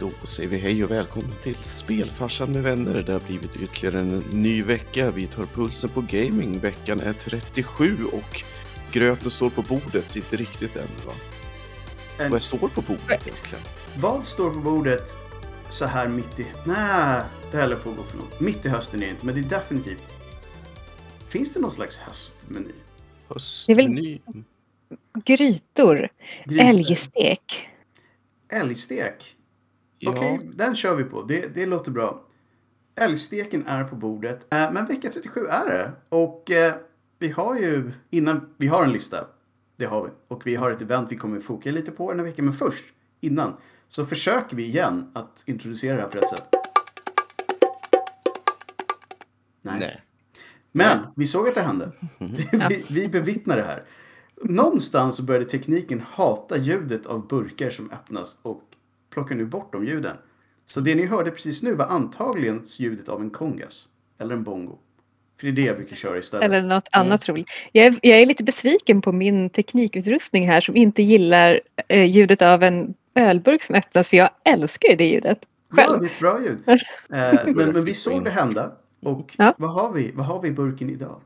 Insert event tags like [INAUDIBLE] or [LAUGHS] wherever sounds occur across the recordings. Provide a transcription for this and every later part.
Då säger vi hej och välkomna till Spelfarsan med vänner. Det har blivit ytterligare en ny vecka. Vi tar pulsen på gaming. Veckan är 37 och gröten står på bordet. Inte riktigt än va? En- Vad står på bordet egentligen? Vad står på bordet så här mitt i... Nej, det håller på att gå för långt. Mitt i hösten är det inte, men det är definitivt... Finns det någon slags höstmeny? Höstmeny? Det är väl- Grytor. Grytor. Älgstek. Älgstek. Ja, Okej, den kör vi på. Det, det låter bra. Älgsteken är på bordet. Eh, men vecka 37 är det. Och eh, vi har ju innan... Vi har en lista. Det har vi. Och vi har ett event vi kommer foka lite på den här veckan. Men först, innan, så försöker vi igen att introducera det här på rätt sätt. nej. Men vi såg att det hände. [LAUGHS] vi, vi bevittnar det här. Någonstans började tekniken hata ljudet av burkar som öppnas och plockar nu bort de ljuden. Så det ni hörde precis nu var antagligen ljudet av en kongas. Eller en bongo. För det är det jag brukar köra istället. Eller något annat roligt. Jag är, jag är lite besviken på min teknikutrustning här som inte gillar eh, ljudet av en ölburk som öppnas för jag älskar ju det ljudet. Ja, Själv. det är ett bra ljud. [LAUGHS] Eh, men, men vi [LAUGHS] såg det hända. Och Ja. vad, har vi, vad har vi i burken idag?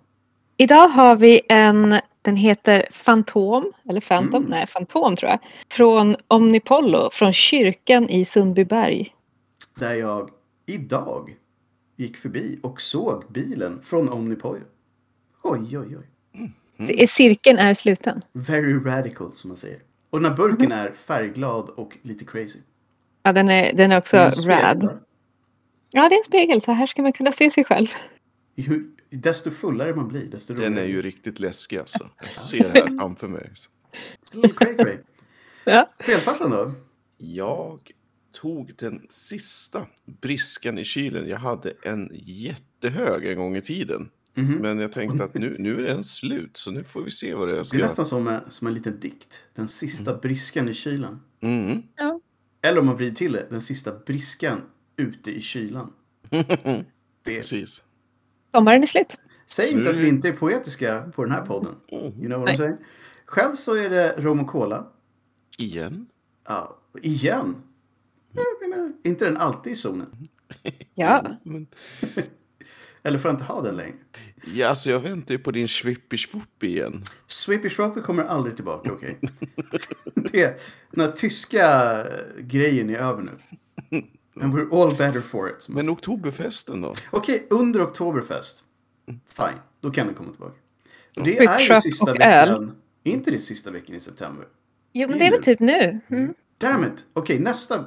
Idag har vi en, den heter Fantom, eller Phantom, Mm. nej Fantom tror jag. Från Omnipollo, från kyrkan i Sundbyberg. Där jag idag gick förbi och såg bilen från Omnipojo. Oj, oj, oj. Det är, cirkeln är sluten. Very radical som man säger. Och den här Mm. burken är färgglad och lite crazy. Ja, den är, den är också Den är rad. Ja, det är en spegel, så här ska man kunna se sig själv. Desto fullare man blir, desto roligare. Den är ju riktigt läskig alltså. [LAUGHS] Jag ser det här framför mig. Little cray cray. Ja. Spelfarsan då? Jag tog den sista briskan i kylen. Jag hade en jättehög en gång i tiden. Mhm. Men jag tänkte att nu, nu är den slut, så nu får vi se vad det är jag Det ska är nästan som en, som en liten dikt. Den sista briskan i kylan. Mm. Eller om man vrider till det, den sista briskan ute i kylan. [LAUGHS] Det, Precis. Sommaren är slut. säg inte att vi inte är poetiska på den här podden. You know what I'm saying? Själv så är det rom och cola. Igen. Ja, igen. Ja, jag menar, inte den alltid i zonen? [LAUGHS] Ja. [LAUGHS] Eller får jag inte ha den längre? ja, alltså jag väntar ju på din swippi swoop igen. Swippy Shroppy kommer aldrig tillbaka, okej? [LAUGHS] det, den här tyska grejen är över nu. And we're all better for it. Men oktoberfesten då? Okej, under Oktoberfest. Fine, då kan den komma tillbaka. Det är ju sista veckan. Är inte det sista veckan i september? Jo, men det är väl typ nu. Mm. Damn it! Okej, nästa.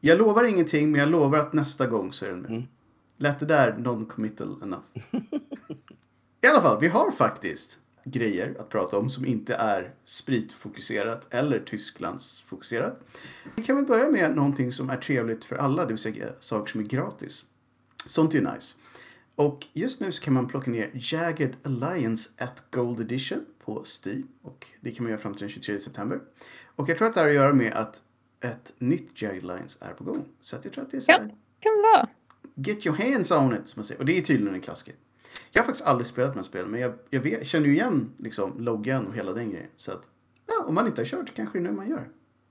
Jag lovar ingenting, men jag lovar att nästa gång så är den med. Mm. Lät det där non-committal enough? [LAUGHS] I alla fall, vi har faktiskt grejer att prata om som inte är spritfokuserat eller Tysklandsfokuserat. Vi kan väl börja med någonting som är trevligt för alla, det vill säga saker som är gratis. Sånt är ju nice. Och just nu så kan man plocka ner Jagged Alliance at Gold Edition på Steam. Och det kan man göra fram till den 23 september. Och jag tror att det har att göra med att ett nytt Jagged Alliance är på gång. Så att jag tror att det är så Ja. här, Kan vara. Get your hands on it, som man säger. Och det är tydligen en klassiker. Jag har faktiskt aldrig spelat med spel, men jag, jag vet, känner ju igen liksom, loggan och hela den grejen. Så att, ja, om man inte har kört kanske det är nu man gör.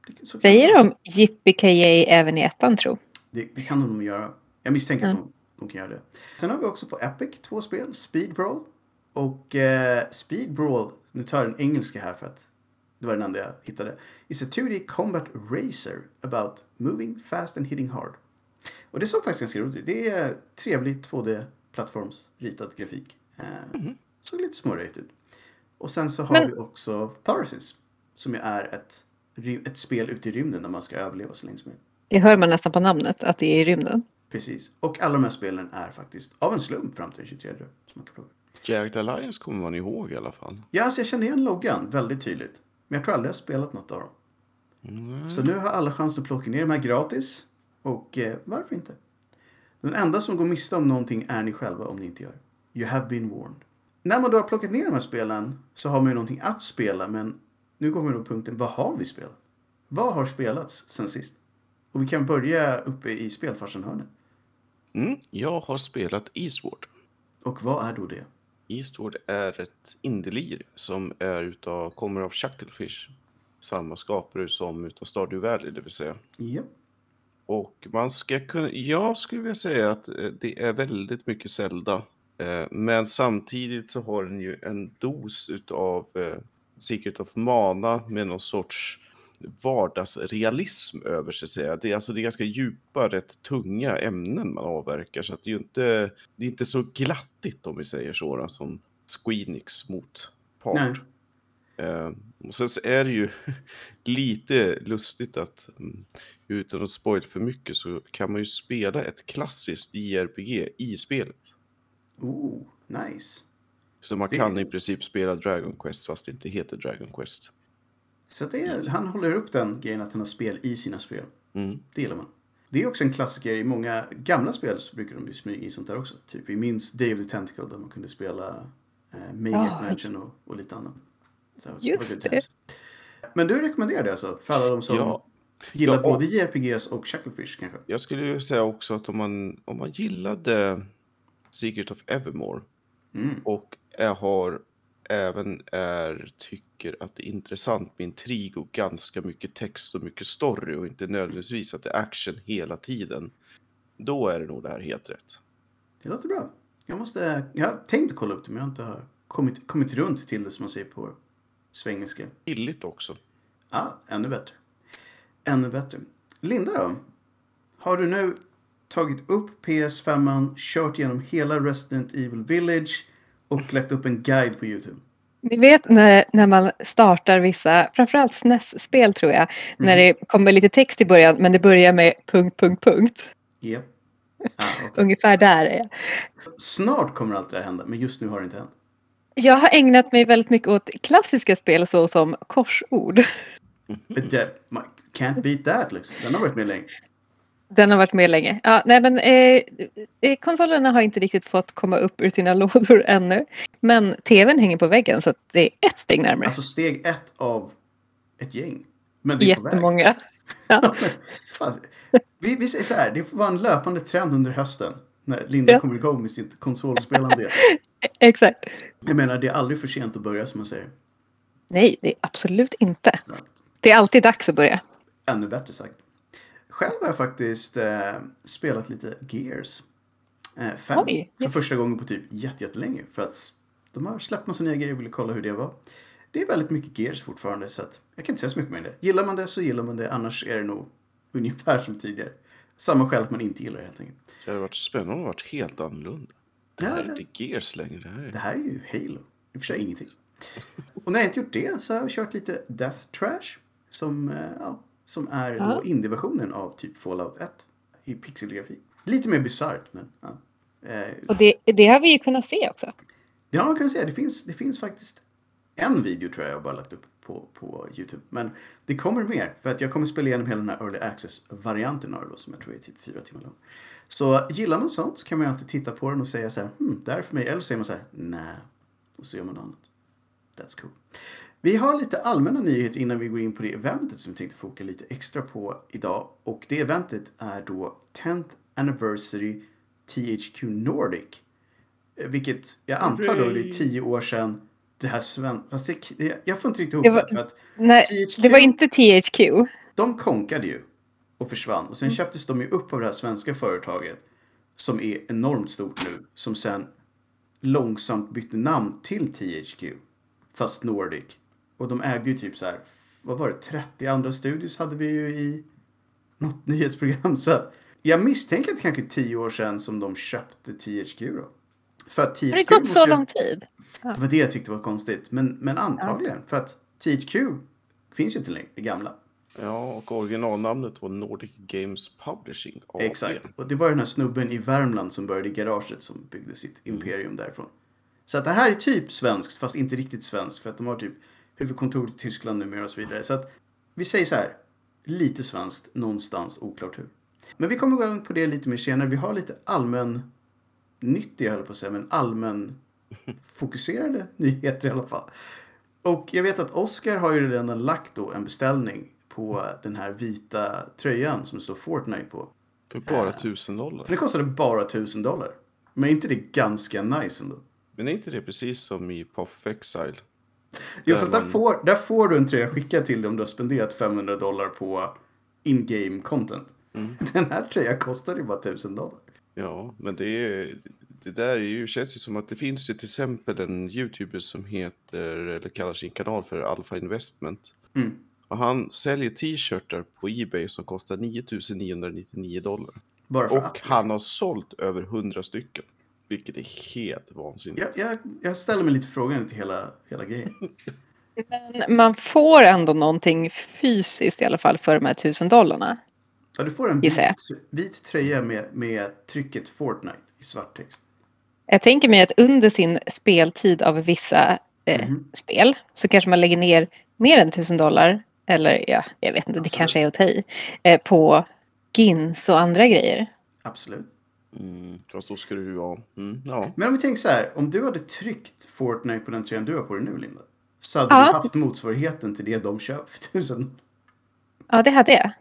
Det, Säger de Yippee även i ettan tro? det, det kan de nog göra. Jag misstänker att Mm. de, de kan göra det. Sen har vi också på Epic två spel, Speed Brawl. Och eh, Speed Brawl, nu tar jag den engelska här för att det var den enda jag hittade. Is a 2D combat racer about moving fast and hitting hard. Och det såg faktiskt ganska roligt ut. Det är trevlig 2D-plattformsritad grafik. Eh, Såg lite småröjt ut. Och sen så har Men- vi också Tharsis. Som ju är ett, ett spel ute i rymden där man ska överleva så länge som möjligt. Det hör man nästan på namnet, att det är i rymden. Precis. Och alla de här spelen är faktiskt av en slump fram till den 23 som man kan prova. Jagged Alliance kommer man ihåg i alla fall. Ja, alltså jag känner igen loggan väldigt tydligt. Men jag tror aldrig jag har spelat något av dem. Mm. Så nu har alla chans att plocka ner de här gratis. Och eh, varför inte? Den enda som går miste om någonting är ni själva om ni inte gör. You have been warned. När man då har plockat ner de här spelen så har man ju någonting att spela. Men nu kommer då punkten, vad har vi spelat? Vad har spelats sen sist? Och vi kan börja uppe i spelfarsen-hörnet. Mm. Jag har spelat Eastward. Och vad är då det? Eastward är ett indielir som är utav, kommer av Chucklefish. Samma skapare som utav Stardew Valley, det vill säga. Japp. Och man ska kunna, jag skulle vilja säga att eh, det är väldigt mycket Zelda. Eh, men samtidigt så har den ju en dos utav eh, Secret of Mana med någon sorts vardagsrealism över sig. Säga. Det, är, alltså, det är ganska djupa, rätt tunga ämnen man avverkar. Så att det är ju inte, det är inte så glattigt om vi säger så, som Squeenix mot part. Nej. Eh, och sen så är det ju [LAUGHS] lite lustigt att mm, utan att spoila för mycket så kan man ju spela ett klassiskt JRPG i spelet. Oh, nice. Så man Det- kan i princip spela Dragon Quest fast det inte heter Dragon Quest. Så det är, han håller upp den grejen att han har spel i sina spel. Mm. Det gillar man. Det är också en klassiker i många gamla spel så brukar de ju smyga i sånt där också. Typ vi minns Day of the Tentacle där man kunde spela eh, Maniac Ja, Mansion och, och lite annat. Så, Just det. times. Men du rekommenderar det alltså för alla de som Ja. gillar Ja, både JRPGs och Chucklefish kanske? Jag skulle ju säga också att om man, om man gillade Secret of Evermore Mm. och är, har även är, tycker att det är intressant med intrig och ganska mycket text och mycket story och inte nödvändigtvis att det är action hela tiden. Då är det nog det här helt rätt. Det låter bra. Jag, måste, jag har tänkt kolla upp det men jag har inte kommit, kommit runt till det som man säger på svengelska. Billigt också. Ja, ännu bättre. Ännu bättre. Linda då? Har du nu tagit upp PS5, kört igenom hela Resident Evil Village och lagt upp en guide på YouTube? Ni vet när, när man startar vissa, framförallt SNES-spel tror jag, när det kommer lite text i början men det börjar med punkt, punkt, punkt. Japp. Ah, okej. Ungefär där är jag. Snart kommer allt det här hända, men just nu har det inte hänt. Jag har ägnat mig väldigt mycket åt klassiska spel såsom korsord. But that, man can't beat that liksom. Den har varit med länge. Den har varit med länge. Ja, nej, men, eh, eh, konsolerna har inte riktigt fått komma upp ur sina [LAUGHS] lådor ännu. Men tvn hänger på väggen så att det är ett steg närmare. Alltså steg ett av ett gäng. Men det är på väg. Jättemånga. [LAUGHS] Ja, fan, vi, vi säger så här, det får vara en löpande trend under hösten. När Linda Ja. kommer igång med sitt konsolspelande. [LAUGHS] Exakt. Jag menar, det är aldrig för sent att börja som man säger. Nej, det är absolut inte. Snabbt. Det är alltid dags att börja. Ännu bättre sagt. Själv har jag faktiskt eh, spelat lite Gears. Eh, fem. Oj. För första gången på typ jätte- jättelänge. För att de har släppt massa nya grejer och ville kolla hur det var. Det är väldigt mycket Gears fortfarande så att jag kan inte säga så mycket mer än det. Gillar man det så gillar man det. Annars är det nog ungefär som tidigare. Samma skäl att man inte gillar det helt enkelt. Det hade varit spännande om det varit helt annorlunda. Det Ja, här är det- inte Gears längre. Det här är... Det här är ju Halo. I och för sig ingenting. Och när jag inte gjort det så har jag kört lite Death Trash. Som, eh, ja, som är Ja. då indie-versionen av typ Fallout 1. I pixelgrafik. Lite mer bisarrt men ja. Eh, Och det, det har vi ju kunnat se också. Ja, jag kan säga det finns, det finns faktiskt en video tror jag jag bara lagt upp på, på YouTube. Men det kommer mer för att jag kommer spela igenom hela den här Early Access-varianten av det då, som jag tror är typ fyra timmar lång. Så gillar man sånt så kan man ju alltid titta på den och säga så här, hmm, det här är för mig. Eller så säger man så här, nej. Och så gör man annat. That's cool. Vi har lite allmänna nyheter innan vi går in på det eventet som vi tänkte foka lite extra på idag. Och det eventet är då 10th Anniversary THQ Nordic. Eh, Vilket jag antar då det är tio år sedan det här sven... Fast det, jag- får inte riktigt ihop Det det, var- för att Nej, THQ det var inte THQ. de konkade ju och försvann. Och sen Mm. köptes de ju upp av det här svenska företaget som är enormt stort nu. Som sen långsamt bytte namn till THQ. Fast Nordic. Och de ägde ju typ så här, vad var det, 30 andra studios hade vi ju i något [LAUGHS] nyhetsprogram. Så jag misstänker att det kanske är 10 år sedan som de köpte THQ då. För att THQ Har det gått måste så ju- lång tid? Det var det jag tyckte var konstigt. Men, men antagligen. För att THQ finns ju inte längre, det gamla. Ja, och originalnamnet var Nordic Games Publishing AB. Exakt. Och det var den här snubben i Värmland som började i garaget som byggde sitt imperium därifrån. Så att det här är typ svenskt, fast inte riktigt svenskt. För att de har typ huvudkontor i Tyskland numera och så vidare. Så att vi säger så här. Lite svenskt, någonstans, oklart hur. Men vi kommer gå in på det lite mer senare. Vi har lite allmän nyttiga, höll jag på att säga, men allmän fokuserade [LAUGHS] nyheter i alla fall. Och jag vet att Oscar har ju redan lagt då en beställning på den här vita tröjan som det står Fortnite på. För bara tusen dollar. För det kostade bara tusen dollar. Men är inte det ganska nice ändå? Men är inte det precis som i Puff Exile? Jo, Där fast där man- får, där får du en tröja skickad till dig om du har spenderat 500 dollar på in-game content. Mm. [LAUGHS] Den här tröjan kostade ju bara tusen dollar. Ja, men det, är, det där är ju, känns ju som att det finns ju till exempel en youtuber som heter, eller kallar sin kanal för Alpha Investment. Mm. Och han säljer t-shirtar på Ebay som kostar 9999 dollar. Bara för Och att. liksom. han har sålt över 100 stycken. Vilket är helt vansinnigt. Jag, jag, jag ställer mig lite frågan till hela, hela grejen. [LAUGHS] Men man får ändå någonting fysiskt i alla fall för de här tusen dollarna. Ja, du får en vit, vit tröja med, med trycket Fortnite i svart text. Jag tänker mig att under sin speltid av vissa eh, Mhm. spel så kanske man lägger ner mer än tusen dollar, eller ja, jag vet inte, det Absolut. kanske är att ta i, eh, på gins och andra grejer. Absolut. Mm, då ska du ju ha... Mm, ja. Men om vi tänker så här, om du hade tryckt Fortnite på den tröjan du har på dig nu, Linda. Så hade Ja. du haft motsvarigheten till det de köper för tusen. Ja, det hade jag.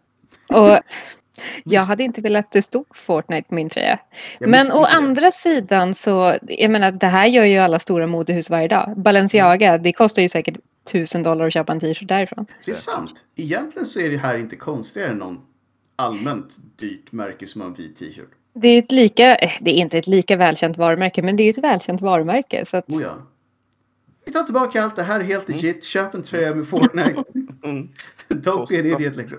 Och [LAUGHS] jag hade inte velat att det stod Fortnite på min tröja. Jag Men å andra sidan så, jag menar, det här gör ju alla stora modehus varje dag. Balenciaga, det kostar ju säkert tusen dollar att köpa en t-shirt därifrån. Det är sant. Egentligen så är det här inte konstigare än någon allmänt dyrt märke som har en vit t-shirt. Det är ett lika, eh, det är inte ett lika välkänt varumärke, men det är ett välkänt varumärke. Så att, Oh ja. Vi tar tillbaka allt det här är helt legit. Köp en tröja med Fortnite. [LAUGHS] Mm. Don't be an idiot liksom.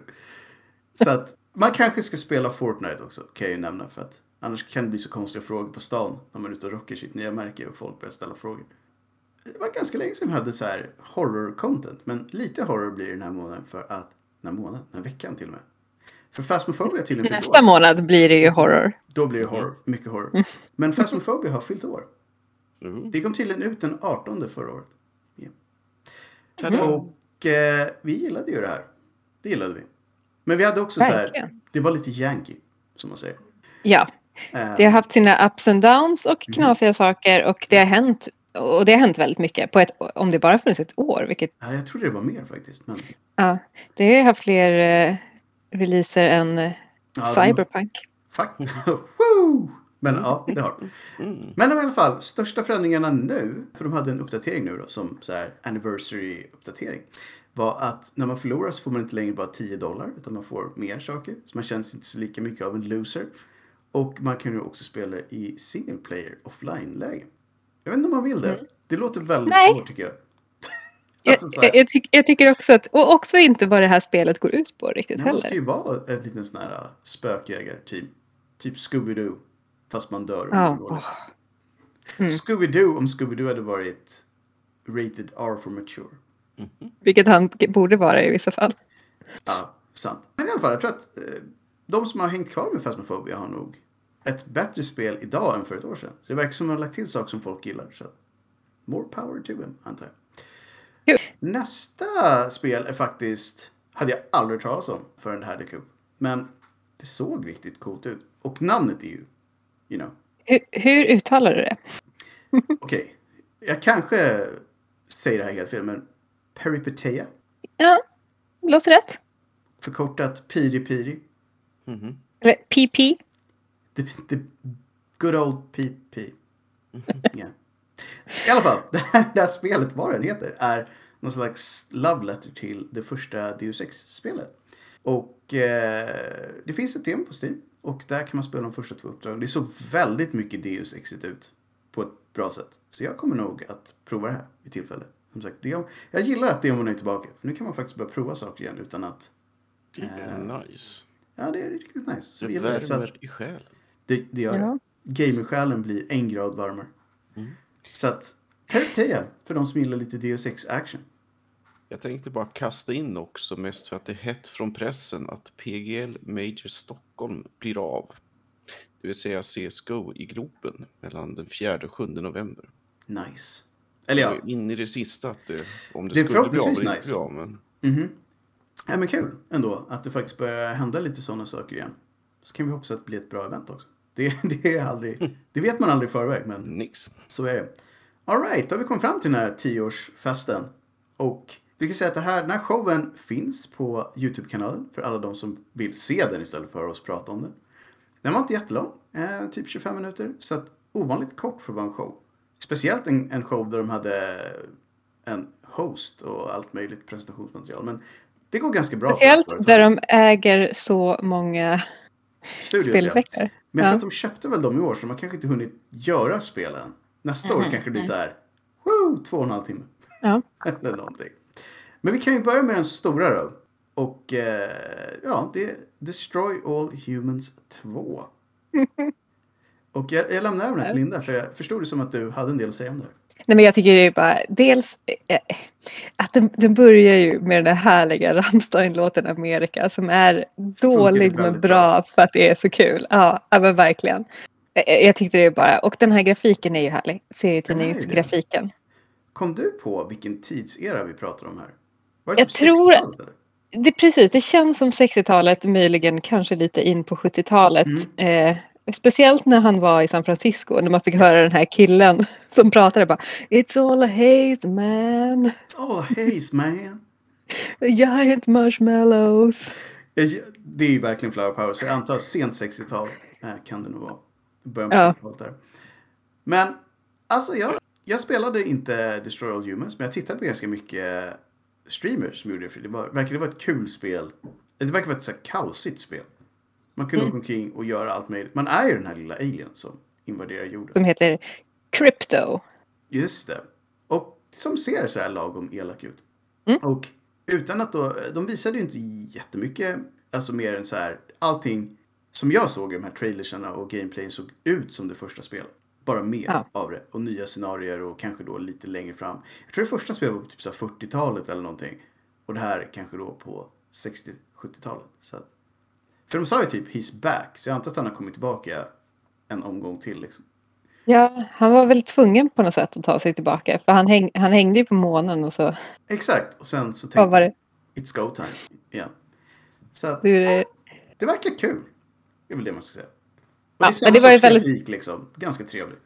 Så att man kanske ska spela Fortnite också, kan jag ju nämna. För att annars kan det bli så konstiga frågor på stan när man är ute och rockar sitt nya märke och folk börjar ställa frågor. Det var ganska länge sedan vi hade så här horror-content. Men lite horror blir det den här månaden för att, den här månaden, den här veckan till och med. För Phasmophobia har tydligen nästa år. månad blir det ju horror. Då blir det horror, mycket horror. Men Phasmophobia har fyllt år. Mm. Det kom tydligen ut den 18 förra året. Tada. Och eh, vi gillade ju det här. Det gillade vi. Men vi hade också så här, Verkligen. det var lite yankee, som man säger. Ja, Eh, det har haft sina ups and downs och Mhm. knasiga saker och det har hänt och det har hänt väldigt mycket på ett, om det bara funnits ett år, vilket ja, jag trodde det var mer faktiskt. Men, ja, det har haft fler eh, releaser än eh, Ja, Cyberpunk. fuck. [LAUGHS] Woo! Men ja, det har de. Mm. Men i alla fall, största förändringarna nu, för de hade en uppdatering nu då, som så här anniversary-uppdatering, var att när man förlorar så får man inte längre bara 10 dollar, utan man får mer saker. Så man känns inte så lika mycket av en loser. Och man kan ju också spela i single player offline-läge. Jag vet inte om man vill det. Det låter väldigt Nej. svårt tycker jag. Alltså, jag, jag, tyck, jag tycker också att, och också inte vad det här spelet går ut på riktigt måste heller. ju vara ett litet sån här uh, spökjägar-team. Typ Scooby-Doo. Fast man dör. man det. åh. Mm. Scooby-Doo om Scooby-Doo hade varit rated R for mature. Vilket han borde vara i vissa fall. Ja, sant. Men i alla fall, jag tror att eh, de som har hängt kvar med Phasmophobia har nog ett bättre spel idag än för ett år sedan. Så det verkar som att de har lagt till saker som folk gillar. Så more power to them, antar jag. Kul. Nästa spel är faktiskt, hade jag aldrig talat om förrän det här dök upp. Men det såg riktigt coolt ut. Och namnet är ju, you know, Hur, hur uttalar du det? okej. Jag kanske säger det här helt fel, men Peripeteia. Ja, låter rätt. Förkortat Piri Piri. Mhm. Eller PP. The, the good old PP. Yeah. I alla fall, [LAUGHS] det här, det här spelet, vad den heter, är någon slags love letter till det första Deus Ex-spelet. Och eh, det finns ett demo på Steam och där kan man spela de första två uppdragen. Det såg väldigt mycket Deus Exit ut på ett bra sätt. Så jag kommer nog att prova det här vid tillfälle. Som sagt, det, jag gillar att demon är tillbaka. För nu kan man faktiskt börja prova saker igen utan att... Det är nice. Ja, det är riktigt nice. Så Det det. Så att- värmer i själen. det, det gör Ja. det. Gamersjälen blir en grad varmare. Mm. Så att, Peripeteia, för de som gillar lite Deus Ex action. Jag tänkte bara kasta in också, mest för att det är hett från pressen, att PGL Major Stockholm blir av. Det vill säga CSGO i gropen mellan den 4 och 7 november. Nice. Eller ja, inne i det sista att det, om det, Det skulle bli av inte nice. av. Men mhm. Ja men kul ändå att det faktiskt börjar hända lite sådana saker igen. Så kan vi hoppas att det blir ett bra event också. Det, [LAUGHS] det är aldrig, det vet man aldrig i förväg men nix. Så är det. Alright, då har vi kommit fram till den här tioårsfesten. Och vi kan säga att det här, den här showen finns på YouTube-kanalen för alla de som vill se den istället för oss prata om den. Den var inte jättelång, eh, typ 25 minuter. Så att ovanligt kort för att vara en show. Speciellt en, en show där de hade en host och allt möjligt presentationsmaterial. Men det går ganska bra. Speciellt där de äger så många Studios, ja. Men jag tror Ja. att de köpte väl dem i år, så de har kanske inte hunnit göra spelen. Nästa år Mhm, kanske det blir mm. så här, woo, två och en halv timme. Ja. [LAUGHS] Eller någonting. Men vi kan ju börja med den stora då. Och eh, ja, det är Destroy All Humans 2. [LAUGHS] Och jag, jag lämnar över den till Linda, för jag förstod det som att du hade en del att säga om det här. Nej, men jag tycker det är bara dels eh, att den, den börjar ju med den här härliga [LAUGHS] Rammstein-låten Amerika som är dålig men bra, för att det är så kul. Ja, ja men verkligen. Jag, jag tyckte det är bara, och den här grafiken är ju härlig. Serietidningsgrafiken. Kom du på vilken tidsera vi pratar om här? Var Jag typ tror- 60-talet, eller? Det, precis, det känns som 60-talet, möjligen kanske lite in på 70-talet. Eh, speciellt när han var i San Francisco, när man fick höra den här killen som pratade bara It's all a haze man, It's all haze man. giant marshmallows. Det är ju verkligen flower power, så jag antar sent 60-tal eh, kan det nog vara. Början på Ja. 70-talet där. Men alltså jag, jag spelade inte Destroy All Humans, men jag tittade på ganska mycket streamers som gjorde det. För det var, verkligen vara ett kul spel. Det verkar vara ett så här kaosigt spel. Man kunde Mm. åka omkring och göra allt möjligt. Man är ju den här lilla alien som invaderar jorden. Som heter Crypto. Just det. Och som ser så här lagom elak ut. Mm. Och utan att då, de visade ju inte jättemycket, alltså mer än så här, allting som jag såg i de här trailersarna och gameplayen såg ut som det första spelet. Bara mer Ja. av det. Och nya scenarier och kanske då lite längre fram. Jag tror det första spelet var på typ så här 40-talet eller någonting. Och det här kanske då på 60-70-talet. Så att, för de sa ju typ he's back, så jag antar att han har kommit tillbaka en omgång till liksom. Ja, han var väl tvungen på något sätt att ta sig tillbaka. För han, häng, han hängde ju på månen och så Exakt, och sen så tänkte var det? It's go time igen. Så att, eh, det verkar kul. Det är väl det man ska säga. Och Ja, det är samma det var sorts väldigt- grafik liksom. Ganska trevlig.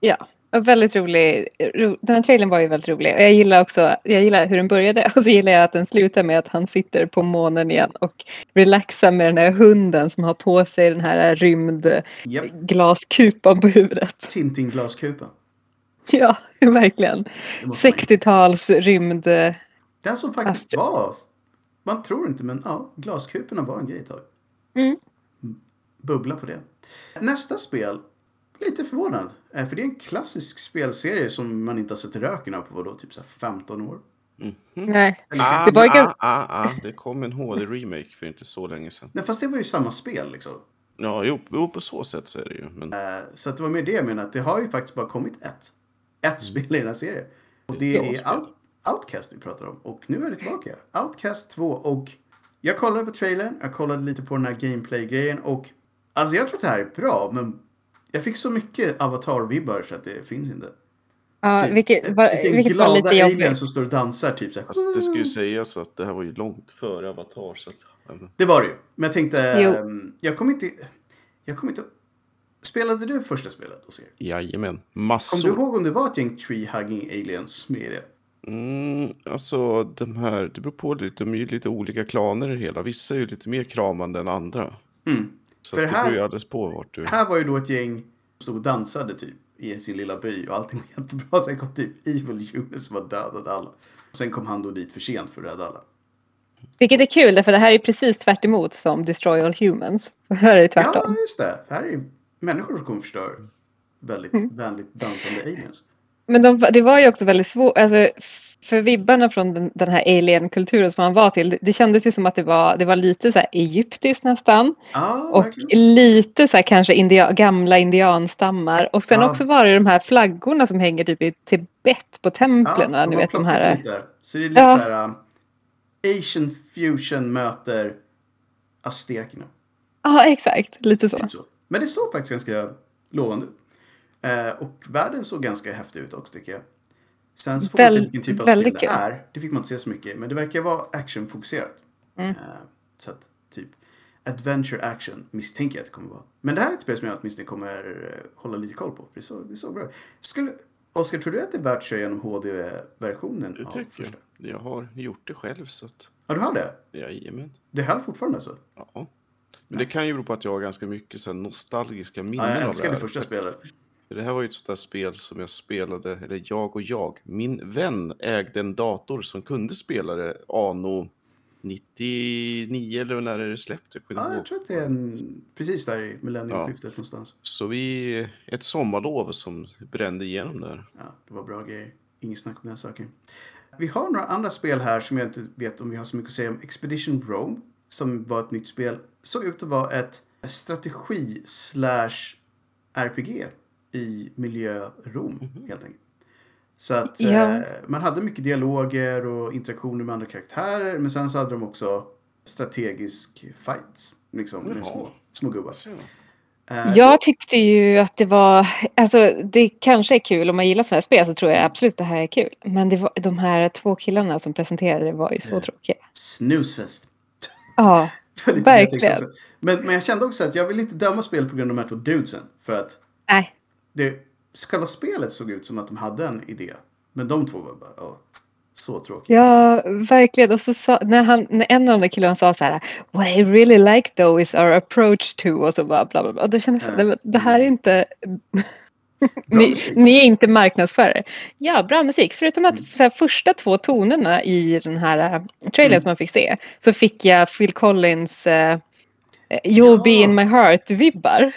Ja, och väldigt rolig. Ro, den här trailern var ju väldigt rolig. Jag gillar också, jag gillar hur den började och så gillar jag att den slutar med att han sitter på månen igen och relaxar med den här hunden som har på sig den här rymdglaskupan på huvudet. Tintin-glaskupan. Ja, [LAUGHS] verkligen. Det måste man ju- 60-tals rymd... Den som faktiskt Astro- var... Man tror inte, men ja, glaskuporna var en grej ett tag. Mm. Bubbla på det. Nästa spel, lite förvånad. eh, För det är en klassisk spelserie som man inte har sett röken av på vadå, typ så här 15 år. Nej, Eller, Ah, Det var ju ah, ah, ah, det kom en HD-remake för inte så länge sedan. Nej, fast det var ju samma spel liksom. Ja, jo, jo, på så sätt så är det ju. Men Eh, Så att det var med det jag menar, att det har ju faktiskt bara kommit ett. Ett spel i den här serien. Och det Bra är. Out, Outcast vi pratar om. Och nu är det tillbaka. Outcast 2 och jag kollade på trailern, jag kollade lite på den här gameplay-grejen och alltså jag tror att det här är bra men jag fick så mycket avatar-vibbar så att det finns inte. ja, Typ, vilket, ett, var, vilket var glada lite aliens jobbigt. som står och dansar typ så här. fast det ska ju sägas att det här var ju långt före Avatar. Så att, men, Det var det ju. Men jag tänkte, Jo. ehm, jag kommer inte, jag kommer inte Spelade du första spelet och ser? jajamän, Kommer du massor. ihåg om det var ett gäng tree-hugging aliens med i det? Mm, alltså, de här, det beror på lite, de är ju lite olika klaner i det hela. Vissa är ju lite mer kramande än andra. Mm. Så För det här- beror ju alldeles på vart du... Här var ju då ett gäng som stod och dansade typ i sin lilla by och allting var [LAUGHS] jättebra. Sen kom typ Evil Humans som var dödade alla. Sen kom han då dit för sent för att rädda alla. Vilket är kul, därför det här är precis tvärt emot som Destroy All Humans. [LAUGHS] Här är det Ja, tvärtom. just det. Här är människor som kommer förstöra väldigt Mm. vänligt dansande aliens. Men de, det var ju också väldigt svårt, alltså, för vibbarna från den, den här alien-kulturen som han var till, det, kändes ju som att det var, det var lite så här egyptiskt nästan. Ja, Och verkligen. lite så här kanske india, gamla indianstammar. Och sen Ja. också var det de här flaggorna som hänger typ i Tibet på templen. Ja, ni de har vet de här. lite. Så det är lite Ja. så här um, Asian fusion möter aztekerna. Ja, exakt. Lite så. Typ så. Men det såg faktiskt ganska lovande ut. Eh, och världen såg ganska häftig ut också tycker jag. Sen så får man se Väl- vilken typ av spel det kul. är. Det fick man inte se så mycket. Men det verkar vara actionfokuserat. Mm. Eh, så att typ adventure action misstänker jag att det kommer vara. Men det här är ett spel som jag åtminstone kommer eh, hålla lite koll på. För det såg, det såg bra ut. Skulle, Oskar, tror du att det är värt att köra igenom HD-versionen Det av tycker första? jag. Jag har gjort det själv så att... Ja, du har det? Jajamän. Det höll fortfarande alltså? Ja. Men det Nice. kan ju bero på att jag har ganska mycket så här nostalgiska minnen Ja, jag av älskar det det här. första spelet. Det här var ju ett sånt där spel som jag spelade, eller jag och jag. Min vän ägde en dator som kunde spela det anno 99 eller när är det släppt? Jag kommer Ja, jag tror att det är en, precis där i millenniumskiftet någonstans. Så vi, ett sommarlov som brände igenom där. Ja, det var bra grejer. Inget snack om den saken. Vi har några andra spel här som jag inte vet om vi har så mycket att säga om. Expedition Rome, som var ett nytt spel, såg ut att vara ett strategi slash RPG i miljö Rom, helt enkelt. Så att Ja. eh, man hade mycket dialoger och interaktioner med andra karaktärer, men sen så hade de också strategisk fights, liksom, med små, små gubbar. Eh, Jag tyckte ju att det var, alltså det kanske är kul om man gillar sådana här spel så tror jag absolut det här är kul. Men det var, de här två killarna som presenterade det var ju så Ja. tråkiga. Snusfest. Ja, [LAUGHS] Verkligen. Men, men jag kände också att jag vill inte döma spelet på grund av de här två dudesen. För att nej. Det, själva spelet såg ut som att de hade en idé. Men de två var bara, ja, så tråkiga. Ja, verkligen. Och så sa, när, han, när en av de killarna sa så här What I really like though is our approach to och så bara bla bla bla. Och då kände jag så här, Ja. det, det här är inte [LAUGHS] Bra ni, ni är inte marknadsförare. Ja, bra musik. Förutom att Mm. här, första två tonerna i den här uh, trailern Mm. som man fick se så fick jag Phil Collins uh, You'll Ja. be in my heart-vibbar.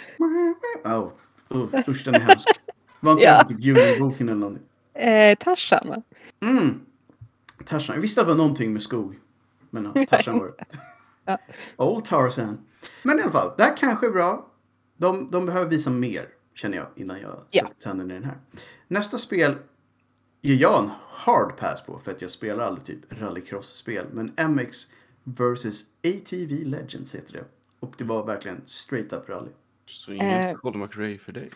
Oh, uh, usch, den är hemsk. Var inte Ja. typ Djungelboken eller någonting? Eh, Tarzan va? Mm. Tarzan. Jag visste att det var någonting med skog. Men [LAUGHS] ja, Tarzan var det. Ja. Old Tarzan. Men i alla fall, det här kanske är bra. De, de behöver visa mer, känner jag, innan jag Ja. sätter tänderna i den här. Nästa spel ger jag en hard pass på, för att jag spelar aldrig typ rallycross-spel. Men MX vs ATV Legends heter det. Och det var verkligen straight up rally. Så ingen Eh. Colin McRae för dig.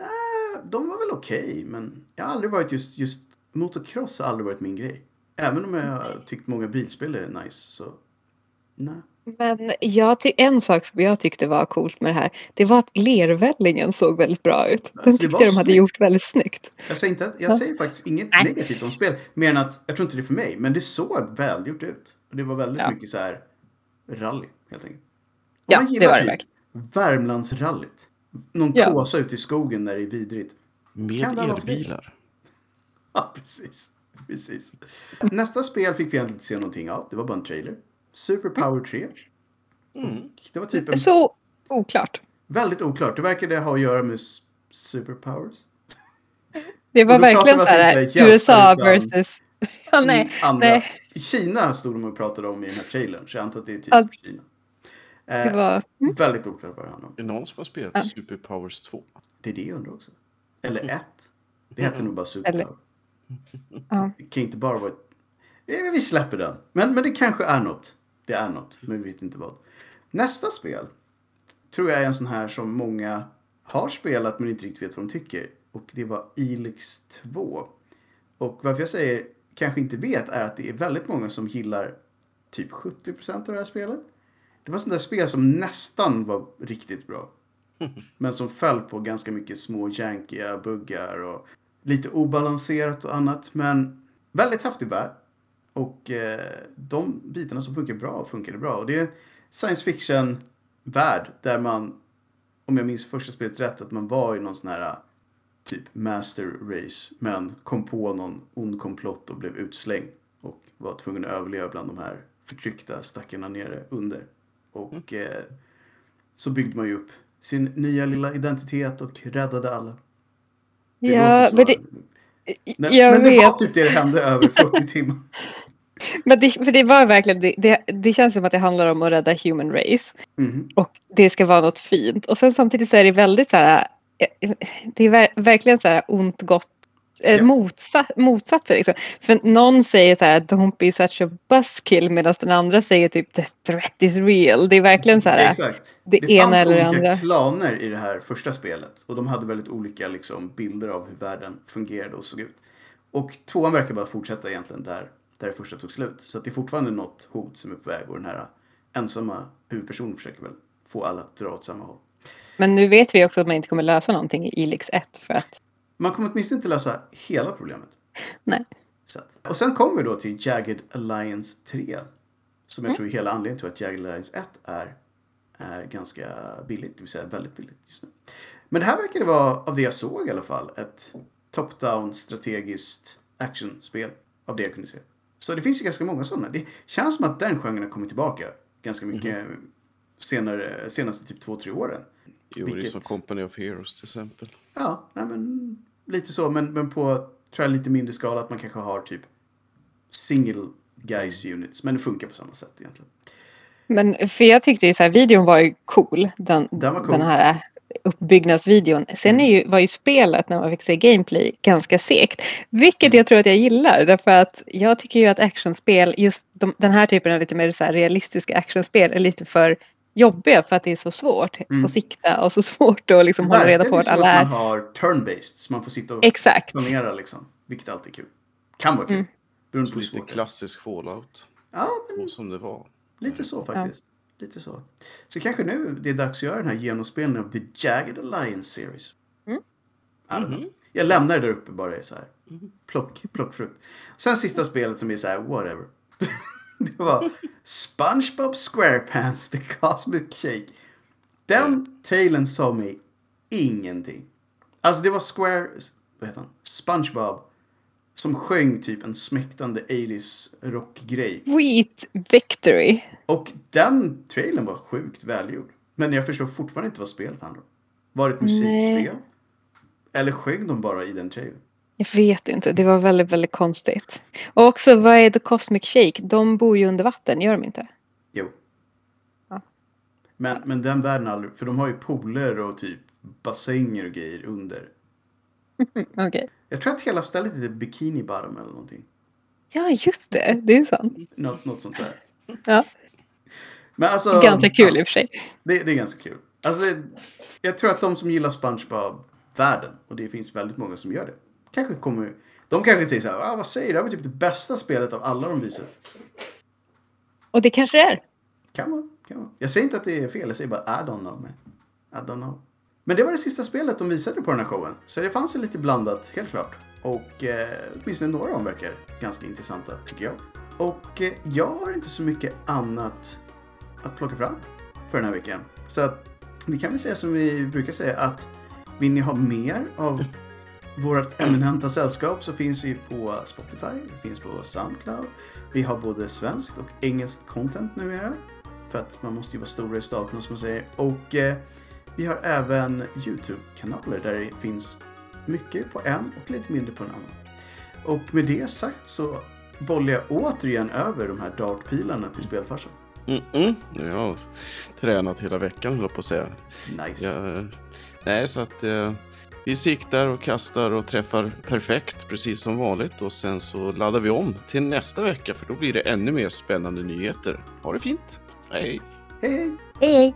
Eh, De var väl okej, men jag har aldrig varit just, just motocross har aldrig varit min grej. Även om jag har tyckt många bilspel är nice, så nej. Men jag ty- en sak som jag tyckte var coolt med det här det var att lervällingen såg väldigt bra ut. Den Alltså, tyckte de hade gjort väldigt snyggt. Jag säger, inte att, jag Ja. säger faktiskt inget Nej. negativt om spel, mer än att jag tror inte det är för mig, men det såg välgjort ut. Och det var väldigt Ja. mycket så här rally, helt enkelt. Om Ja, det var det typ verkligen. Värmlandsrallyt, någon Ja. kåsa ute i skogen där det är vidrigt. Med elbilar. [LAUGHS] Ja, precis. precis. Nästa spel fick vi egentligen inte se någonting av, det var bara en trailer. Superpower 3. Mm. Det var typ en Så oklart. Väldigt oklart. Det verkade ha att göra med superpowers. Det var verkligen så här hjältar USA versus... Ja, nej, Mm, Andra. nej. Kina stod de och pratade om i den här trailern, så jag antar att det är typ Ja. Kina. Det Eh, var... Mm. Väldigt oklart vad det handlar om. Är det någon som har spelat Ja. Superpowers 2? Det är det jag undrar också. Eller ett. Det hette nog bara superpower. Eller- Ja. Det kan inte bara vara ett... Eh, Vi släpper den. Men, men det kanske är något. Det är något, men vi vet inte vad. Nästa spel tror jag är en sån här som många har spelat men inte riktigt vet vad de tycker. Och det var Elix 2. Och varför jag säger kanske inte vet är att det är väldigt många som gillar typ 70% av det här spelet. Det var sånt där spel som nästan var riktigt bra. [LAUGHS] Men som föll på ganska mycket små jankiga buggar och lite obalanserat och annat. Men väldigt häftig värld. Och eh, de bitarna som funkar bra funkade bra. Och det är science fiction-värld där man, om jag minns första spelet rätt, att man var i någon sån här typ master race. Men kom på någon ond komplott och blev utslängd. Och var tvungen att överleva bland de här förtryckta stackarna nere under. Och eh, så byggde man ju upp sin nya lilla identitet och räddade alla. Det Ja, men det, Nej, jag men det vet. var typ det det hände över 40 [LAUGHS] timmar. Men det, för det var verkligen, det, det, det känns som att det handlar om att rädda human race. Mhm. Och det ska vara något fint. Och sen samtidigt så är det väldigt så här, eh, det är ver, verkligen så här ont gott, Ja. motsatt, motsatser. Liksom. För någon säger så här, don't be such a buzzkill medan den andra säger typ the threat is real. Det är verkligen så här, Exakt. det, Det ena fanns eller det olika andra. klaner i det här första spelet. Och de hade väldigt olika liksom, bilder av hur världen fungerade och såg ut. Och tvåan verkar bara fortsätta egentligen där, där det första tog slut. Så det är fortfarande något hot som är på väg och den här ensamma huvudpersonen försöker väl få alla att dra åt samma håll. Men nu vet vi också att man inte kommer lösa någonting i Ilix 1 för att Man kommer åtminstone inte lösa hela problemet. Nej. Så och sen kommer vi då till Jagged Alliance 3. Som jag Mm. tror är hela anledningen till att Jagged Alliance 1 är, är ganska billigt, det vill säga väldigt billigt just nu. Men det här verkar vara, av det jag såg i alla fall, ett top-down strategiskt actionspel. Av det jag kunde se. Så det finns ju ganska många sådana. Det känns som att den genren har kommit tillbaka ganska mycket Mhm. senare, senaste typ två, tre åren. Jo, det är Vilket- som Company of Heroes till exempel. Ja, nej men lite så. Men, men på, tror jag, lite mindre skala att man kanske har typ single guys units. Men det funkar på samma sätt egentligen. Men för jag tyckte ju så här, videon var ju cool. Den, Den cool. den här uppbyggnadsvideon. Sen är ju, var ju spelet när man fick se gameplay ganska segt. Vilket Mm. jag tror att jag gillar. Därför att jag tycker ju att actionspel, just de, den här typen av lite mer så realistiska actionspel är lite för jobbiga för att det är så svårt Mm. att sikta och så [LAUGHS] svårt att liksom hålla reda på det vad alla är. man har turn-based. Så man får sitta och Exakt. planera liksom. Vilket alltid är kul. Kan vara kul. Mm. Beroende på lite det klassisk Fallout. Ja, men Och som det var. lite så faktiskt. Lite så. Så kanske nu det är dags att göra den här genomspelningen av The Jagged Alliance Series. Mm. Mhm. Jag lämnar det där uppe bara i så här. Mhm. Plock, plockfrukt. Sen sista spelet som är så här, whatever. [LAUGHS] [LAUGHS] det var SpongeBob SquarePants The Cosmic Shake. Den trailern sa mig ingenting. Alltså det var Square, vad heter han? SpongeBob. Som sjöng typ en smäktande 80s rockgrej. Sweet Victory. Och den trailern var sjukt välgjord. Men jag förstår fortfarande inte vad spelet handlar om. Var det ett musikspel? Nej. Eller sjöng de bara i den trailern? Jag vet inte, det var väldigt, väldigt konstigt. Och också, vad är The Cosmic Shake? De bor ju under vatten, gör de inte? Jo. Ja. Men, men den världen aldrig, för de har ju pooler och typ bassänger och grejer under. [LAUGHS] Okej. Jag tror att hela stället heter Bikini Bottom eller någonting. Ja, just det. Det är sant. Något, något sånt där. [LAUGHS] Ja. Men alltså, Ganska kul i ja, och för sig. det, det är ganska kul. Alltså, jag tror att de som gillar SpongeBob-världen, och det finns väldigt många som gör det, kanske kommer... De kanske säger så här, ah, vad säger du? Det här var typ det bästa spelet av alla de visar. Och det kanske det är. Kan vara, kan vara. Jag säger inte att det är fel, jag säger bara I don't know man. I don't know. Men det var det sista spelet de visade på den här showen. Så det fanns ju lite blandat, helt klart. Och eh, åtminstone några av dem verkar ganska intressanta, tycker jag. Och eh, jag har inte så mycket annat att plocka fram för den här veckan. Så att vi kan väl säga som vi brukar säga att vill ni ha mer av vårt eminenta sällskap så finns vi på Spotify, vi finns på Soundcloud. Vi har både svenskt och engelskt content numera. För att man måste ju vara stora i staten som man säger. Och eh, vi har även YouTube-kanaler där det finns mycket på en och lite mindre på en annan. Och med det sagt så bollar jag återigen över de här dartpilarna till spelfarsan. Mm-mm. Jag har tränat hela veckan höll jag på att säga. Nice. Jag, nej, så att eh, vi siktar och kastar och träffar perfekt precis som vanligt och sen så laddar vi om till nästa vecka för då blir det ännu mer spännande nyheter. Ha det fint! Hej! Hej hej! Hej, hej!